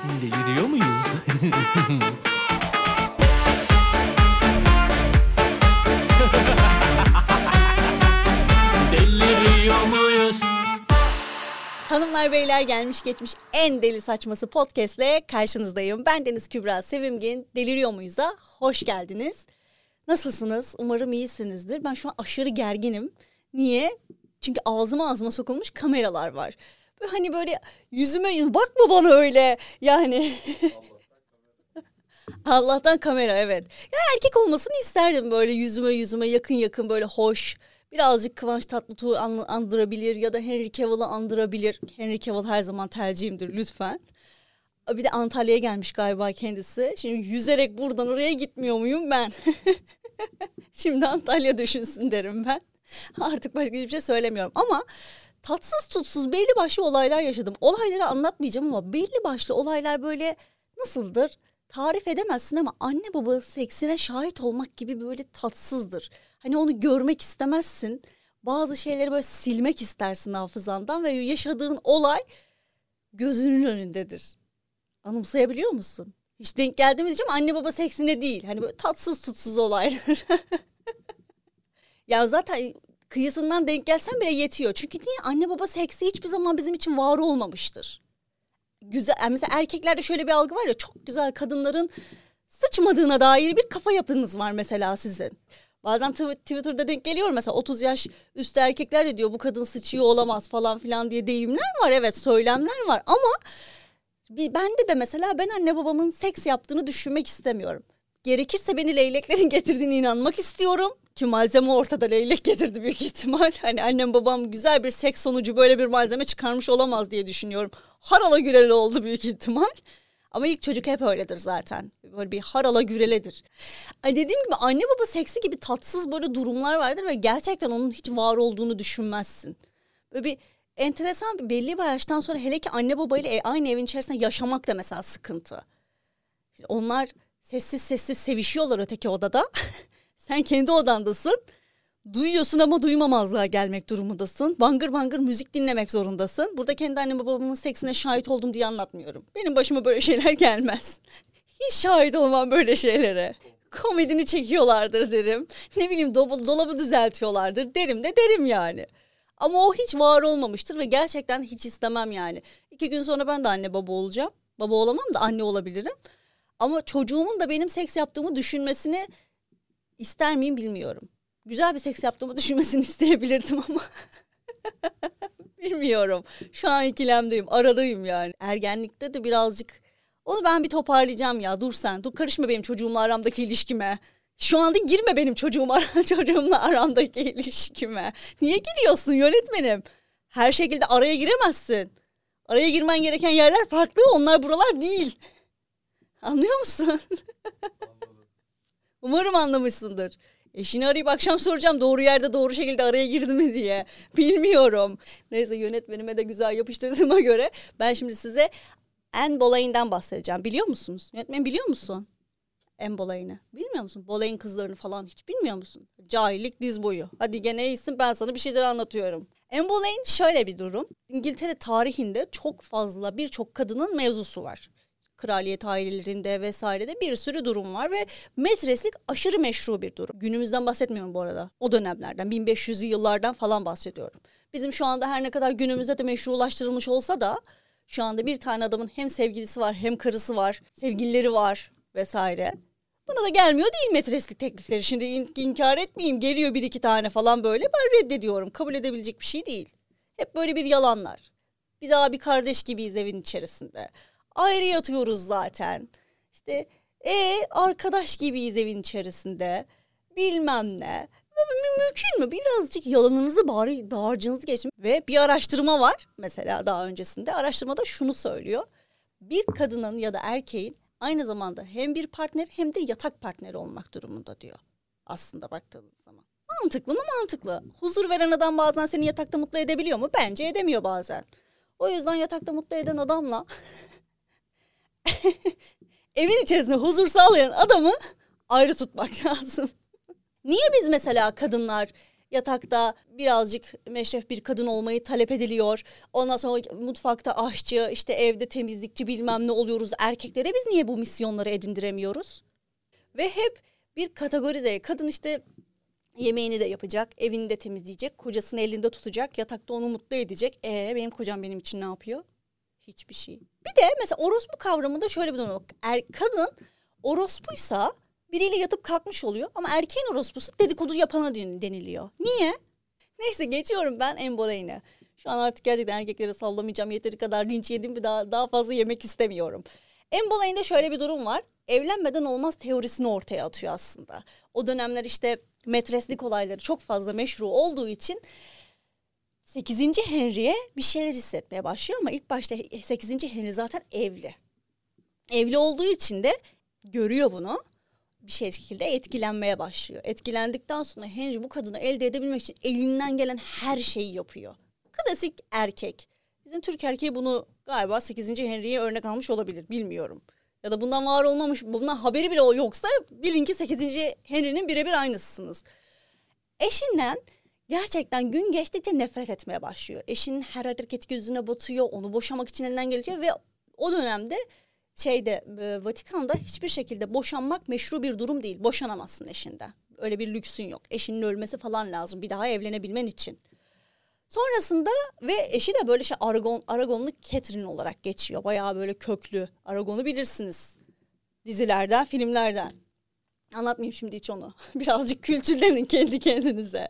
Deliriyor muyuz? Muyuz? Hanımlar beyler gelmiş geçmiş en deli saçması podcastle karşınızdayım. Ben Deniz Kübra Sevimgin. Deliriyor muyuz'a hoş geldiniz. Nasılsınız? Umarım iyisinizdir. Ben şu an aşırı gerginim. Niye? Çünkü ağzıma ağzıma sokulmuş kameralar var. Hani böyle yüzüme bakma bana öyle yani. Allah'tan kamera evet. Ya erkek olmasını isterdim böyle yüzüme yüzüme yakın yakın böyle hoş. Birazcık Kıvanç Tatlıtuğ'u an- andırabilir ya da Henry Cavill'ı andırabilir. Henry Cavill her zaman tercihimdir lütfen. Bir de Antalya'ya gelmiş galiba kendisi. Şimdi yüzerek buradan oraya gitmiyor muyum ben? Şimdi Antalya düşünsün derim ben. Artık başka hiçbir şey söylemiyorum ama tatsız tutsuz belli başlı olaylar yaşadım. Olayları anlatmayacağım ama belli başlı olaylar böyle nasıldır? Tarif edemezsin ama anne baba seksine şahit olmak gibi böyle tatsızdır. Hani onu görmek istemezsin. Bazı şeyleri böyle silmek istersin hafızandan ve yaşadığın olay gözünün önündedir. Anımsayabiliyor musun? Hiç denk geldi mi diyeceğim anne baba seksine değil. Hani böyle tatsız tutsuz olaylar. ya zaten kıyısından denk gelsen bile yetiyor. Çünkü niye anne baba seksi hiçbir zaman bizim için var olmamıştır. Güzel yani mesela erkeklerde şöyle bir algı var ya çok güzel kadınların sıçmadığına dair bir kafa yapınız var mesela sizin. Bazen tw- Twitter'da denk geliyor mesela 30 yaş üstü erkekler de diyor bu kadın sıçıyor olamaz falan filan diye deyimler var. Evet söylemler var ama bende de mesela ben anne babamın seks yaptığını düşünmek istemiyorum. Gerekirse beni leyleklerin getirdiğine inanmak istiyorum. Ki malzeme ortada leylek getirdi büyük ihtimal. Hani annem babam güzel bir seks sonucu böyle bir malzeme çıkarmış olamaz diye düşünüyorum. Harala güreli oldu büyük ihtimal. Ama ilk çocuk hep öyledir zaten. Böyle bir harala güreledir. Dediğim gibi anne baba seksi gibi tatsız böyle durumlar vardır ve gerçekten onun hiç var olduğunu düşünmezsin. Böyle bir enteresan bir belli bir yaştan sonra hele ki anne babayla e- aynı evin içerisinde yaşamak da mesela sıkıntı. Onlar sessiz sessiz sevişiyorlar öteki odada. Sen kendi odandasın. Duyuyorsun ama duymamazlığa gelmek durumundasın. Bangır bangır müzik dinlemek zorundasın. Burada kendi annem babamın seksine şahit oldum diye anlatmıyorum. Benim başıma böyle şeyler gelmez. Hiç şahit olmam böyle şeylere. Komedini çekiyorlardır derim. Ne bileyim dolabı, dolabı düzeltiyorlardır derim de derim yani. Ama o hiç var olmamıştır ve gerçekten hiç istemem yani. İki gün sonra ben de anne baba olacağım. Baba olamam da anne olabilirim. Ama çocuğumun da benim seks yaptığımı düşünmesini ister miyim bilmiyorum. Güzel bir seks yaptığımı düşünmesini isteyebilirdim ama. bilmiyorum. Şu an ikilemdeyim. Aradayım yani. Ergenlikte de birazcık onu ben bir toparlayacağım ya. Dur sen. Dur karışma benim çocuğumla aramdaki ilişkime. Şu anda girme benim çocuğuma, çocuğumla aramdaki ilişkime. Niye giriyorsun yönetmenim? Her şekilde araya giremezsin. Araya girmen gereken yerler farklı. Onlar buralar değil. Anlıyor musun? Umarım anlamışsındır. Eşini arayıp akşam soracağım doğru yerde doğru şekilde araya girdi mi diye. Bilmiyorum. Neyse yönetmenime de güzel yapıştırdığıma göre ben şimdi size en Bolay'ından bahsedeceğim. Biliyor musunuz? Yönetmen biliyor musun? En Bolay'ını. Bilmiyor musun? Bolay'ın kızlarını falan hiç bilmiyor musun? Cahillik diz boyu. Hadi gene iyisin ben sana bir şeyler anlatıyorum. En Bolay'ın şöyle bir durum. İngiltere tarihinde çok fazla birçok kadının mevzusu var kraliyet ailelerinde vesairede bir sürü durum var ve metreslik aşırı meşru bir durum. Günümüzden bahsetmiyorum bu arada. O dönemlerden 1500'lü yıllardan falan bahsediyorum. Bizim şu anda her ne kadar günümüzde de meşrulaştırılmış olsa da şu anda bir tane adamın hem sevgilisi var hem karısı var, sevgilileri var vesaire. Buna da gelmiyor değil metreslik teklifleri. Şimdi in- inkar etmeyeyim geliyor bir iki tane falan böyle ben reddediyorum. Kabul edebilecek bir şey değil. Hep böyle bir yalanlar. Biz abi kardeş gibiyiz evin içerisinde ayrı yatıyoruz zaten. İşte e arkadaş gibiyiz evin içerisinde. Bilmem ne. Mü- Mümkün mü? Birazcık yalanınızı bari dağarcığınızı geçin. Ve bir araştırma var mesela daha öncesinde. Araştırmada şunu söylüyor. Bir kadının ya da erkeğin aynı zamanda hem bir partner hem de yatak partneri olmak durumunda diyor. Aslında baktığınız zaman. Mantıklı mı mantıklı. Huzur veren adam bazen seni yatakta mutlu edebiliyor mu? Bence edemiyor bazen. O yüzden yatakta mutlu eden adamla evin içerisinde huzur sağlayan adamı ayrı tutmak lazım. Niye biz mesela kadınlar Yatakta birazcık meşref bir kadın olmayı talep ediliyor. Ondan sonra mutfakta aşçı, işte evde temizlikçi bilmem ne oluyoruz. Erkeklere biz niye bu misyonları edindiremiyoruz? Ve hep bir kategorize. Kadın işte yemeğini de yapacak, evini de temizleyecek, kocasını elinde tutacak, yatakta onu mutlu edecek. E benim kocam benim için ne yapıyor? Hiçbir şey. Bir de mesela orospu kavramında şöyle bir durum var. Er, kadın orospuysa biriyle yatıp kalkmış oluyor ama erkeğin orospusu dedikodu yapana deniliyor. Niye? Neyse geçiyorum ben emboleyine. Şu an artık gerçekten erkeklere sallamayacağım. Yeteri kadar linç yedim bir daha daha fazla yemek istemiyorum. Emboleyinde şöyle bir durum var. Evlenmeden olmaz teorisini ortaya atıyor aslında. O dönemler işte metreslik olayları çok fazla meşru olduğu için 8. Henry'e bir şeyler hissetmeye başlıyor ama ilk başta 8. Henry zaten evli. Evli olduğu için de görüyor bunu. Bir şekilde etkilenmeye başlıyor. Etkilendikten sonra Henry bu kadını elde edebilmek için elinden gelen her şeyi yapıyor. Klasik erkek. Bizim Türk erkeği bunu galiba 8. Henry'ye örnek almış olabilir. Bilmiyorum. Ya da bundan var olmamış, bundan haberi bile yoksa bilin ki 8. Henry'nin birebir aynısısınız. Eşinden gerçekten gün geçtikçe nefret etmeye başlıyor. Eşinin her hareketi gözüne batıyor, onu boşamak için elinden geliyor ve o dönemde şeyde e, Vatikan'da hiçbir şekilde boşanmak meşru bir durum değil. Boşanamazsın eşinden. Öyle bir lüksün yok. Eşinin ölmesi falan lazım bir daha evlenebilmen için. Sonrasında ve eşi de böyle şey Aragon, Aragonlu Catherine olarak geçiyor. Bayağı böyle köklü. Aragon'u bilirsiniz. Dizilerden, filmlerden. Anlatmayayım şimdi hiç onu. Birazcık kültürlenin kendi kendinize.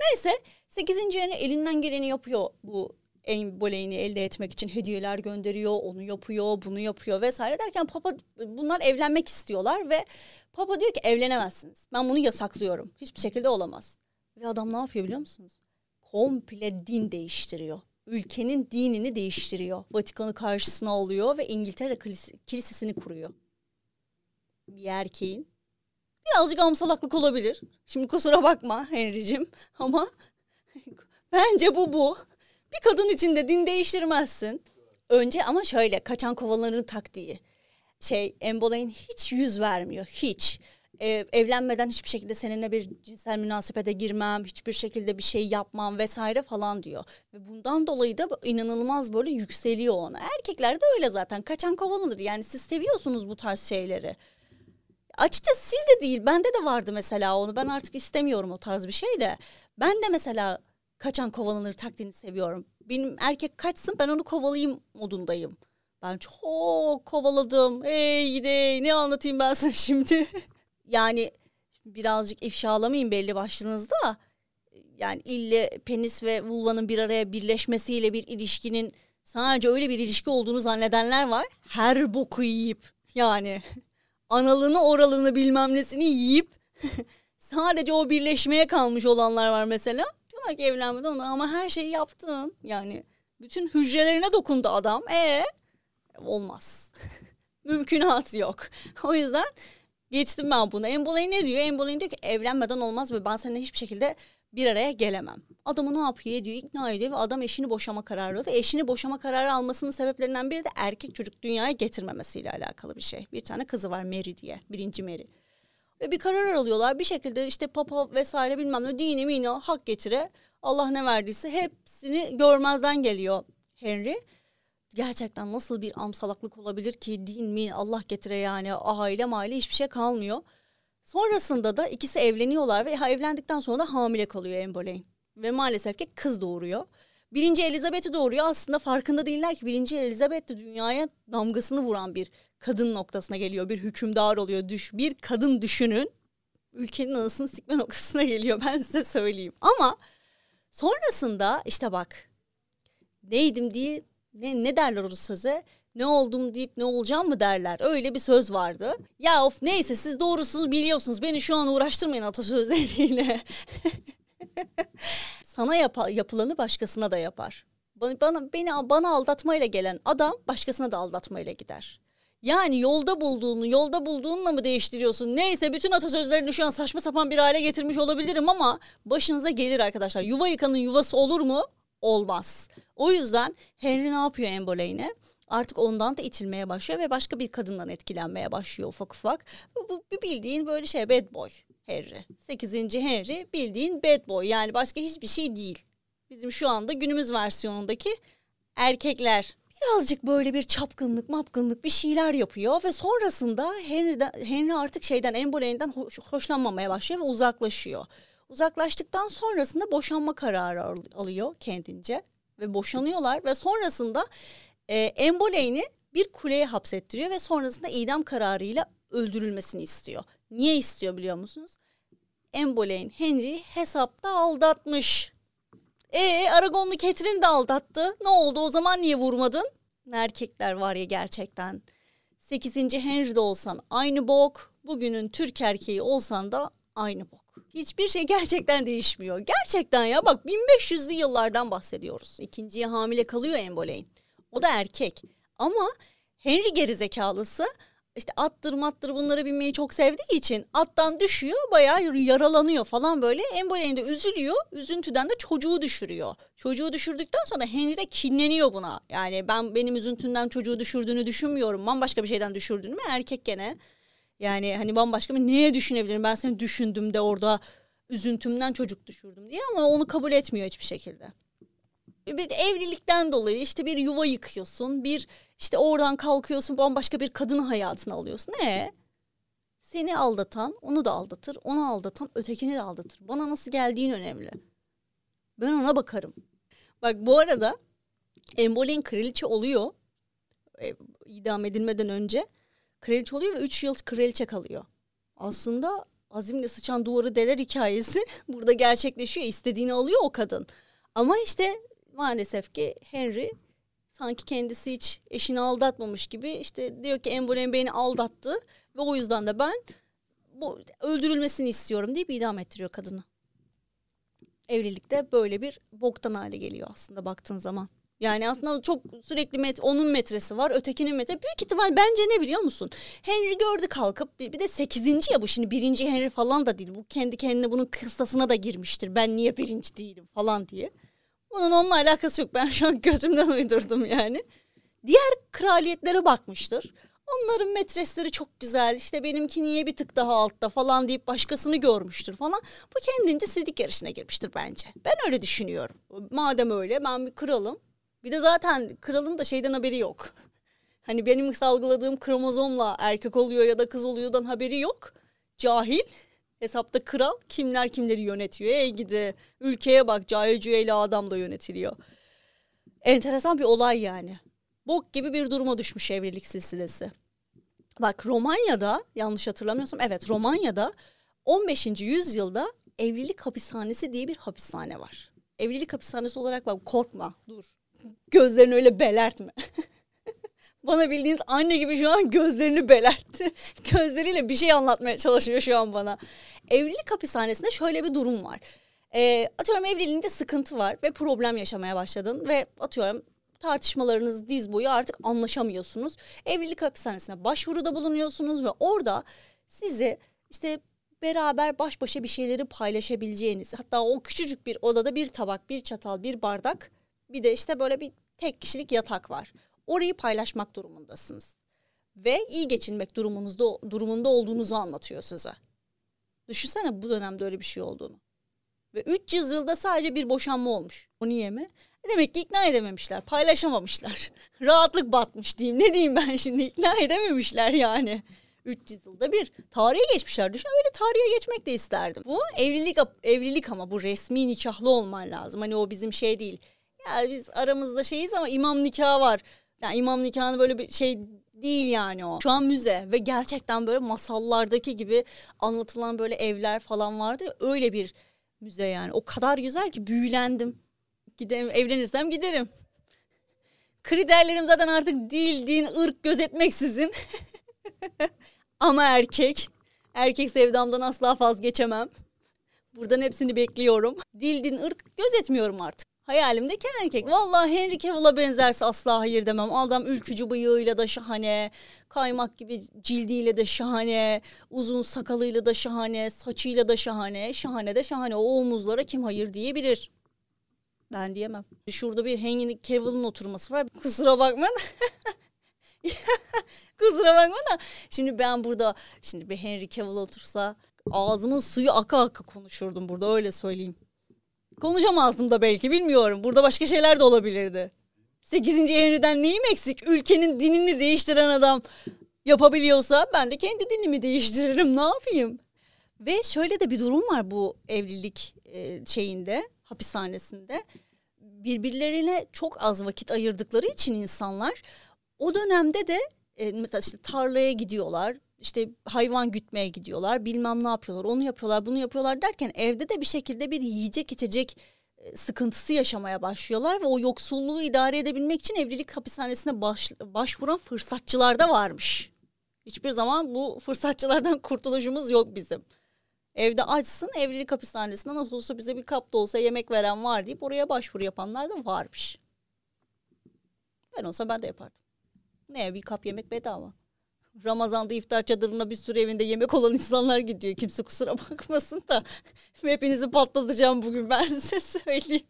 Neyse 8. yerine elinden geleni yapıyor bu en boleğini elde etmek için hediyeler gönderiyor, onu yapıyor, bunu yapıyor vesaire derken Papa bunlar evlenmek istiyorlar ve Papa diyor ki evlenemezsiniz. Ben bunu yasaklıyorum. Hiçbir şekilde olamaz. Ve adam ne yapıyor biliyor musunuz? Komple din değiştiriyor. Ülkenin dinini değiştiriyor. Vatikan'ı karşısına alıyor ve İngiltere kilisesini kuruyor. Bir erkeğin birazcık amsalaklık olabilir. Şimdi kusura bakma Henry'cim ama bence bu bu. Bir kadın için de din değiştirmezsin. Önce ama şöyle kaçan kovaların taktiği. Şey Embolay'ın hiç yüz vermiyor. Hiç. Ee, evlenmeden hiçbir şekilde seninle bir cinsel münasebete girmem, hiçbir şekilde bir şey yapmam vesaire falan diyor. Ve bundan dolayı da inanılmaz böyle yükseliyor ona. Erkekler de öyle zaten. Kaçan kovalanır. Yani siz seviyorsunuz bu tarz şeyleri. Açıkçası siz de değil. Bende de vardı mesela onu. Ben artık istemiyorum o tarz bir şey de. Ben de mesela kaçan kovalanır taktiğini seviyorum. Benim erkek kaçsın ben onu kovalayayım modundayım. Ben çok kovaladım. Hey gide ne anlatayım ben sana şimdi. yani birazcık ifşalamayayım belli başlığınızda. Yani ille penis ve vulvanın bir araya birleşmesiyle bir ilişkinin sadece öyle bir ilişki olduğunu zannedenler var. Her boku yiyip yani analını oralını bilmem nesini yiyip sadece o birleşmeye kalmış olanlar var mesela. Diyorlar ki evlenmeden ama her şeyi yaptın. Yani bütün hücrelerine dokundu adam. E olmaz. Mümkünat yok. o yüzden geçtim ben bunu. Embolay ne diyor? Embolay diyor ki evlenmeden olmaz ve ben seninle hiçbir şekilde bir araya gelemem. Adamı ne yapıyor ediyor ikna ediyor ve adam eşini boşama kararı alıyor. Eşini boşama kararı almasının sebeplerinden biri de erkek çocuk dünyaya getirmemesiyle alakalı bir şey. Bir tane kızı var Mary diye birinci Mary. Ve bir karar alıyorlar bir şekilde işte papa vesaire bilmem ne dini mini hak getire Allah ne verdiyse hepsini görmezden geliyor Henry. Gerçekten nasıl bir amsalaklık olabilir ki din mi Allah getire yani aile maile hiçbir şey kalmıyor. Sonrasında da ikisi evleniyorlar ve evlendikten sonra da hamile kalıyor Anne. Ve maalesef ki kız doğuruyor. Birinci Elizabeth'i doğuruyor. Aslında farkında değiller ki birinci Elizabeth de dünyaya damgasını vuran bir kadın noktasına geliyor. Bir hükümdar oluyor. Düş, bir kadın düşünün. Ülkenin anasını sikme noktasına geliyor ben size söyleyeyim. Ama sonrasında işte bak neydim diye ne, ne derler o söze? Ne oldum deyip ne olacağım mı derler. Öyle bir söz vardı. Ya of neyse siz doğrusunuz biliyorsunuz. Beni şu an uğraştırmayın atasözleriyle. Sana yap yapılanı başkasına da yapar. Bana, beni bana aldatmayla gelen adam başkasına da aldatmayla gider. Yani yolda bulduğunu, yolda bulduğunla mı değiştiriyorsun? Neyse bütün atasözlerini şu an saçma sapan bir hale getirmiş olabilirim ama başınıza gelir arkadaşlar. Yuva yıkanın yuvası olur mu? Olmaz. O yüzden Henry ne yapıyor Emboleyn'e? Artık ondan da itilmeye başlıyor ve başka bir kadından etkilenmeye başlıyor ufak ufak. Bu, bildiğin böyle şey bad boy. Harry. 8. Henry bildiğin bad boy yani başka hiçbir şey değil. Bizim şu anda günümüz versiyonundaki erkekler birazcık böyle bir çapkınlık mapkınlık bir şeyler yapıyor ve sonrasında Henry'den, Henry artık şeyden Anne Boleyn'den hoş, hoşlanmamaya başlıyor ve uzaklaşıyor. Uzaklaştıktan sonrasında boşanma kararı al- alıyor kendince ve boşanıyorlar ve sonrasında e, Anne Boleyn'i bir kuleye hapsettiriyor ve sonrasında idam kararıyla öldürülmesini istiyor. Niye istiyor biliyor musunuz? Anne Boleyn Henry'i hesapta aldatmış. E Aragonlu Catherine de aldattı. Ne oldu o zaman niye vurmadın? Erkekler var ya gerçekten. 8. Henry de olsan aynı bok. Bugünün Türk erkeği olsan da aynı bok. Hiçbir şey gerçekten değişmiyor. Gerçekten ya bak 1500'lü yıllardan bahsediyoruz. İkinciye hamile kalıyor Anne Boleyn. O da erkek. Ama Henry gerizekalısı işte attır mattır bunları binmeyi çok sevdiği için attan düşüyor bayağı yaralanıyor falan böyle. En de üzülüyor. Üzüntüden de çocuğu düşürüyor. Çocuğu düşürdükten sonra Henry de kinleniyor buna. Yani ben benim üzüntümden çocuğu düşürdüğünü düşünmüyorum. Bambaşka bir şeyden düşürdüğünü erkek gene. Yani hani bambaşka bir neye düşünebilirim ben seni düşündüm de orada üzüntümden çocuk düşürdüm diye ama onu kabul etmiyor hiçbir şekilde. Bir evlilikten dolayı işte bir yuva yıkıyorsun. Bir işte oradan kalkıyorsun bambaşka bir kadın hayatına alıyorsun. Ne? Seni aldatan onu da aldatır. Onu aldatan ötekini de aldatır. Bana nasıl geldiğin önemli. Ben ona bakarım. Bak bu arada Embolin kraliçe oluyor. E, idam edilmeden önce. Kraliçe oluyor ve 3 yıl kraliçe kalıyor. Aslında azimle sıçan duvarı deler hikayesi burada gerçekleşiyor. İstediğini alıyor o kadın. Ama işte maalesef ki Henry sanki kendisi hiç eşini aldatmamış gibi işte diyor ki Embolen beni aldattı ve o yüzden de ben bu öldürülmesini istiyorum deyip idam ettiriyor kadını. Evlilikte böyle bir boktan hale geliyor aslında baktığın zaman. Yani aslında çok sürekli met onun metresi var, ötekinin metre. Büyük ihtimal bence ne biliyor musun? Henry gördü kalkıp bir, bir de sekizinci ya bu şimdi birinci Henry falan da değil. Bu kendi kendine bunun kıstasına da girmiştir. Ben niye birinci değilim falan diye. Bunun onunla alakası yok. Ben şu an gözümden uydurdum yani. Diğer kraliyetlere bakmıştır. Onların metresleri çok güzel. İşte benimki niye bir tık daha altta falan deyip başkasını görmüştür falan. Bu kendince sidik yarışına girmiştir bence. Ben öyle düşünüyorum. Madem öyle ben bir kralım. Bir de zaten kralın da şeyden haberi yok. Hani benim salgıladığım kromozomla erkek oluyor ya da kız oluyordan haberi yok. Cahil. Hesapta kral kimler kimleri yönetiyor. Ey gidi ülkeye bak cahil cüeyle adamla yönetiliyor. Enteresan bir olay yani. Bok gibi bir duruma düşmüş evlilik silsilesi. Bak Romanya'da yanlış hatırlamıyorsam evet Romanya'da 15. yüzyılda evlilik hapishanesi diye bir hapishane var. Evlilik hapishanesi olarak bak korkma dur. Gözlerini öyle belertme. Bana bildiğiniz anne gibi şu an gözlerini belertti. Gözleriyle bir şey anlatmaya çalışıyor şu an bana. Evlilik hapishanesinde şöyle bir durum var. E, atıyorum evliliğinde sıkıntı var ve problem yaşamaya başladın ve atıyorum tartışmalarınız diz boyu artık anlaşamıyorsunuz. Evlilik hapishanesine başvuruda bulunuyorsunuz ve orada sizi işte beraber baş başa bir şeyleri paylaşabileceğiniz hatta o küçücük bir odada bir tabak, bir çatal, bir bardak bir de işte böyle bir tek kişilik yatak var orayı paylaşmak durumundasınız. Ve iyi geçinmek durumunuzda durumunda olduğunuzu anlatıyor size. Düşünsene bu dönemde öyle bir şey olduğunu. Ve 300 yılda sadece bir boşanma olmuş. O niye mi? E demek ki ikna edememişler, paylaşamamışlar. Rahatlık batmış diyeyim. Ne diyeyim ben şimdi? ikna edememişler yani. 300 yılda bir. Tarihe geçmişler. Düşün öyle tarihe geçmek de isterdim. Bu evlilik evlilik ama bu resmi nikahlı olman lazım. Hani o bizim şey değil. Ya biz aramızda şeyiz ama imam nikahı var. Yani imam nikahını böyle bir şey değil yani o. Şu an müze ve gerçekten böyle masallardaki gibi anlatılan böyle evler falan vardı ya öyle bir müze yani. O kadar güzel ki büyülendim. Giderim, evlenirsem giderim. Kriterlerim zaten artık dil, din, ırk gözetmeksizin. Ama erkek. Erkek sevdamdan asla vazgeçemem. Buradan hepsini bekliyorum. Dil, din, ırk gözetmiyorum artık. Hayalimdeki erkek. Vallahi Henry Cavill'a benzerse asla hayır demem. Adam ülkücü bıyığıyla da şahane. Kaymak gibi cildiyle de şahane. Uzun sakalıyla da şahane. Saçıyla da şahane. Şahane de şahane. O omuzlara kim hayır diyebilir. Ben diyemem. Şurada bir Henry Cavill'ın oturması var. Kusura bakma. Kusura bakma da. Şimdi ben burada şimdi bir Henry Cavill otursa ağzımın suyu aka aka konuşurdum burada öyle söyleyeyim. Konuşamazdım da belki bilmiyorum. Burada başka şeyler de olabilirdi. 8. Henry'den neyim eksik? Ülkenin dinini değiştiren adam yapabiliyorsa ben de kendi dinimi değiştiririm ne yapayım? Ve şöyle de bir durum var bu evlilik e, şeyinde, hapishanesinde. Birbirlerine çok az vakit ayırdıkları için insanlar o dönemde de e, mesela işte tarlaya gidiyorlar, işte hayvan gütmeye gidiyorlar, bilmem ne yapıyorlar, onu yapıyorlar, bunu yapıyorlar derken evde de bir şekilde bir yiyecek içecek e, sıkıntısı yaşamaya başlıyorlar ve o yoksulluğu idare edebilmek için evlilik hapishanesine baş, başvuran fırsatçılar da varmış. Hiçbir zaman bu fırsatçılardan kurtuluşumuz yok bizim. Evde açsın evlilik hapishanesinde nasıl olsa bize bir kap da olsa yemek veren var deyip oraya başvuru yapanlar da varmış. Ben olsa ben de yapardım. Ne bir kap yemek bedava. Ramazan'da iftar çadırına bir sürü evinde yemek olan insanlar gidiyor. Kimse kusura bakmasın da hepinizi patlatacağım bugün ben size söyleyeyim.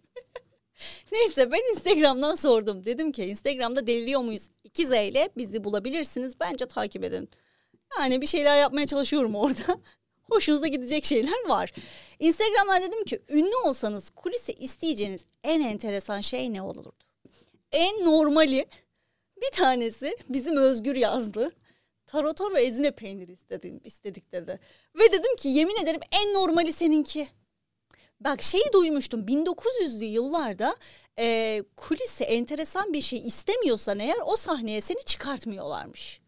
Neyse ben Instagram'dan sordum. Dedim ki Instagram'da deliliyor muyuz? 2 Z ile bizi bulabilirsiniz. Bence takip edin. Yani bir şeyler yapmaya çalışıyorum orada. Hoşunuza gidecek şeyler var. Instagram'dan dedim ki ünlü olsanız kulise isteyeceğiniz en enteresan şey ne olurdu? En normali bir tanesi bizim Özgür yazdı. Tarator ve ezine peyniri istedim, istedik dedi. Ve dedim ki yemin ederim en normali seninki. Bak şeyi duymuştum 1900'lü yıllarda e, kulise enteresan bir şey istemiyorsan eğer o sahneye seni çıkartmıyorlarmış.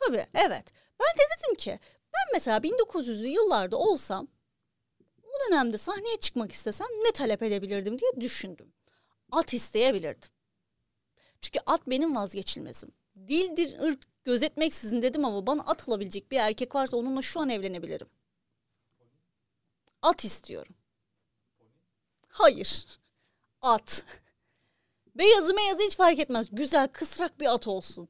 Tabii evet. Ben de dedim ki ben mesela 1900'lü yıllarda olsam bu dönemde sahneye çıkmak istesem ne talep edebilirdim diye düşündüm. At isteyebilirdim. Çünkü at benim vazgeçilmezim. Dildir, ırk gözetmeksizin dedim ama bana at alabilecek bir erkek varsa onunla şu an evlenebilirim. At istiyorum. Hayır. At. Beyazı meyazı hiç fark etmez. Güzel kısrak bir at olsun.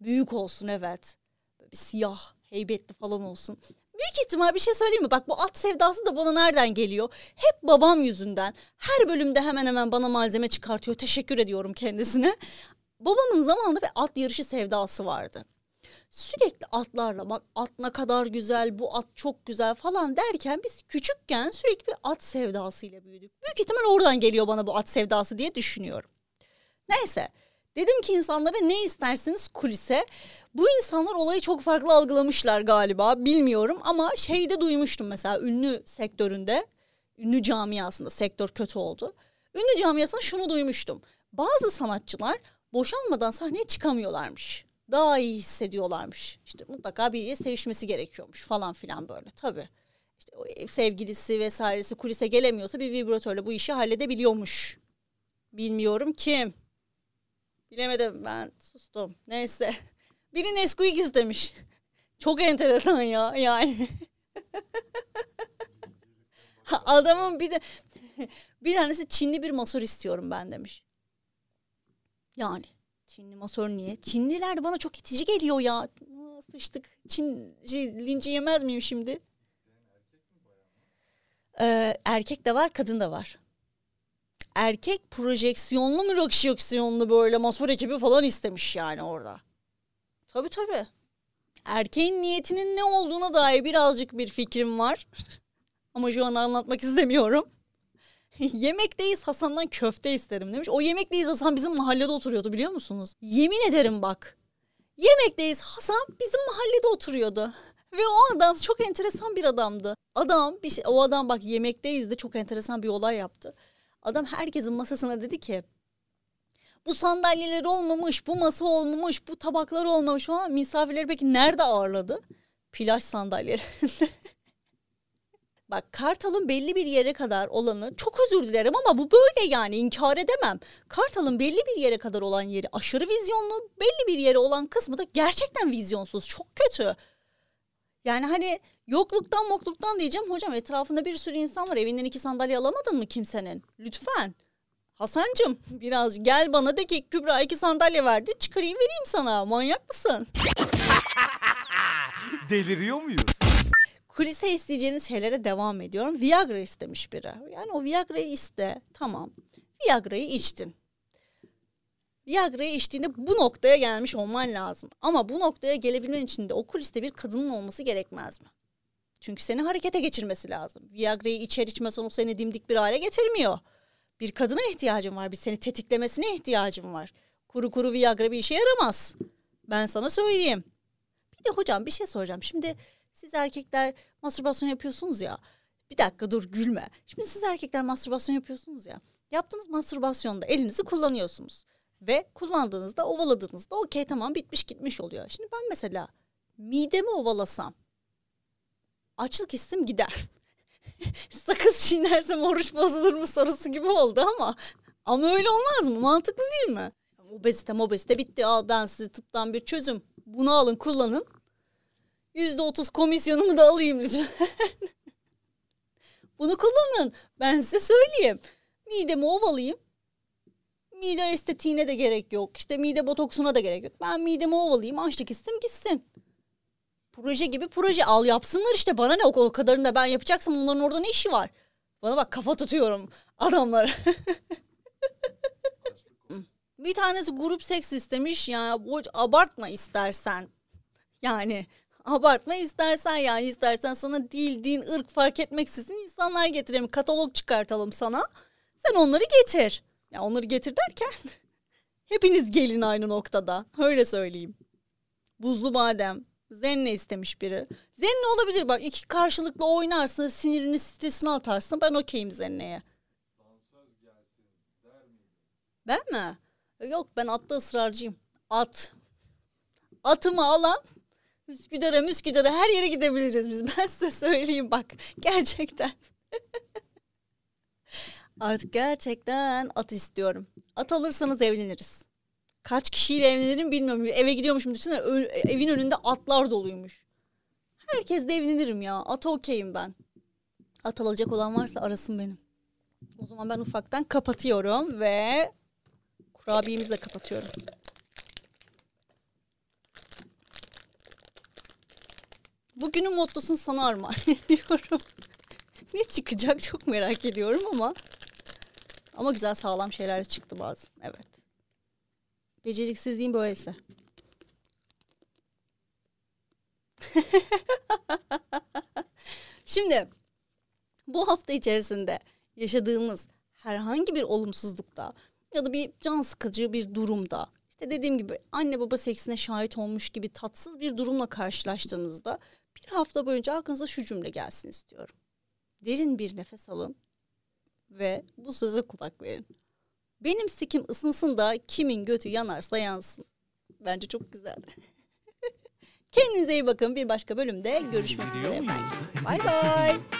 Büyük olsun evet. Böyle bir siyah, heybetli falan olsun. Büyük ihtimal bir şey söyleyeyim mi? Bak bu at sevdası da bana nereden geliyor? Hep babam yüzünden. Her bölümde hemen hemen bana malzeme çıkartıyor. Teşekkür ediyorum kendisine. Babamın zamanında bir at yarışı sevdası vardı. Sürekli atlarla bak at ne kadar güzel, bu at çok güzel falan derken biz küçükken sürekli bir at sevdasıyla büyüdük. Büyük ihtimal oradan geliyor bana bu at sevdası diye düşünüyorum. Neyse dedim ki insanlara ne istersiniz kulise. Bu insanlar olayı çok farklı algılamışlar galiba bilmiyorum ama şeyde duymuştum mesela ünlü sektöründe, ünlü camiasında sektör kötü oldu. Ünlü camiasında şunu duymuştum. Bazı sanatçılar boşanmadan sahneye çıkamıyorlarmış. Daha iyi hissediyorlarmış. İşte mutlaka biriyle sevişmesi gerekiyormuş falan filan böyle tabii. İşte sevgilisi vesairesi kulise gelemiyorsa bir vibratörle bu işi halledebiliyormuş. Bilmiyorum kim. Bilemedim ben sustum. Neyse. Biri Nesquik istemiş. Çok enteresan ya yani. Adamın bir de bir tanesi Çinli bir masör istiyorum ben demiş. Yani Çinli masör niye? Çinliler de bana çok itici geliyor ya. Sıçtık. Çin şey, linci yemez miyim şimdi? Ee, erkek de var, kadın da var. Erkek projeksiyonlu mu projeksiyonlu böyle masör ekibi falan istemiş yani orada. Tabii tabii. Erkeğin niyetinin ne olduğuna dair birazcık bir fikrim var. Ama şu an anlatmak istemiyorum. Yemekteyiz Hasan'dan köfte isterim demiş. O yemekteyiz Hasan bizim mahallede oturuyordu biliyor musunuz? Yemin ederim bak. Yemekteyiz Hasan bizim mahallede oturuyordu. Ve o adam çok enteresan bir adamdı. Adam bir şey, o adam bak yemekteyiz de çok enteresan bir olay yaptı. Adam herkesin masasına dedi ki bu sandalyeler olmamış, bu masa olmamış, bu tabaklar olmamış falan. Misafirleri peki nerede ağırladı? Plaj sandalyelerinde. Bak Kartal'ın belli bir yere kadar olanı çok özür dilerim ama bu böyle yani inkar edemem. Kartal'ın belli bir yere kadar olan yeri aşırı vizyonlu, belli bir yere olan kısmı da gerçekten vizyonsuz. Çok kötü. Yani hani yokluktan mokluktan diyeceğim hocam etrafında bir sürü insan var evinden iki sandalye alamadın mı kimsenin? Lütfen. Hasancım biraz gel bana de ki Kübra iki sandalye verdi çıkarayım vereyim sana manyak mısın? Deliriyor muyuz? Kulise isteyeceğiniz şeylere devam ediyorum. Viagra istemiş biri. Yani o Viagra'yı iste. Tamam. Viagra'yı içtin. Viagra'yı içtiğinde bu noktaya gelmiş olman lazım. Ama bu noktaya gelebilmen için de o kuliste bir kadının olması gerekmez mi? Çünkü seni harekete geçirmesi lazım. Viagra'yı içer içmez onu seni dimdik bir hale getirmiyor. Bir kadına ihtiyacın var. Bir seni tetiklemesine ihtiyacın var. Kuru kuru Viagra bir işe yaramaz. Ben sana söyleyeyim. Bir de hocam bir şey soracağım. Şimdi siz erkekler mastürbasyon yapıyorsunuz ya. Bir dakika dur gülme. Şimdi siz erkekler mastürbasyon yapıyorsunuz ya. Yaptığınız mastürbasyonda elinizi kullanıyorsunuz. Ve kullandığınızda ovaladığınızda okey tamam bitmiş gitmiş oluyor. Şimdi ben mesela midemi ovalasam açlık hissim gider. Sakız çiğnersem oruç bozulur mu sorusu gibi oldu ama ama öyle olmaz mı? Mantıklı değil mi? Obezite mobezite bitti al ben size tıptan bir çözüm. Bunu alın kullanın. Yüzde otuz komisyonumu da alayım lütfen. Bunu kullanın. Ben size söyleyeyim. Midemi ovalayayım. Mide estetiğine de gerek yok. İşte mide botoksuna da gerek yok. Ben midemi ovalayayım. Açlık hissim gitsin. Proje gibi proje. Al yapsınlar işte. Bana ne o, kadarını da ben yapacaksam onların orada ne işi var? Bana bak kafa tutuyorum adamlara. bir tanesi grup seks istemiş. Yani bu abartma istersen. Yani abartma istersen yani istersen sana dil, din, ırk fark etmeksizin insanlar getirelim. Katalog çıkartalım sana. Sen onları getir. Ya onları getir derken hepiniz gelin aynı noktada. Öyle söyleyeyim. Buzlu badem. Zenne istemiş biri. Zenne olabilir bak iki karşılıklı oynarsın sinirini stresini atarsın ben okeyim Zenne'ye. Ben mi? Yok ben atta ısrarcıyım. At. Atımı alan Üsküdar'a Müsküdar'a her yere gidebiliriz biz. Ben size söyleyeyim bak. Gerçekten. Artık gerçekten at istiyorum. At alırsanız evleniriz. Kaç kişiyle evlenirim bilmiyorum. Eve gidiyormuşum düşünsene evin önünde atlar doluymuş. Herkes de evlenirim ya. At okeyim ben. At alacak olan varsa arasın benim. O zaman ben ufaktan kapatıyorum ve kurabiyemizi de kapatıyorum. Bugünün mottosunu sana armağan ediyorum. ne çıkacak çok merak ediyorum ama ama güzel sağlam şeyler çıktı bazı. Evet. Beceriksizliğim böylesi. Şimdi bu hafta içerisinde yaşadığımız herhangi bir olumsuzlukta ya da bir can sıkıcı bir durumda işte dediğim gibi anne baba seksine şahit olmuş gibi tatsız bir durumla karşılaştığınızda bir hafta boyunca aklınıza şu cümle gelsin istiyorum. Derin bir nefes alın ve bu söze kulak verin. Benim sikim ısınsın da kimin götü yanarsa yansın. Bence çok güzel. Kendinize iyi bakın. Bir başka bölümde görüşmek üzere. Bay bay.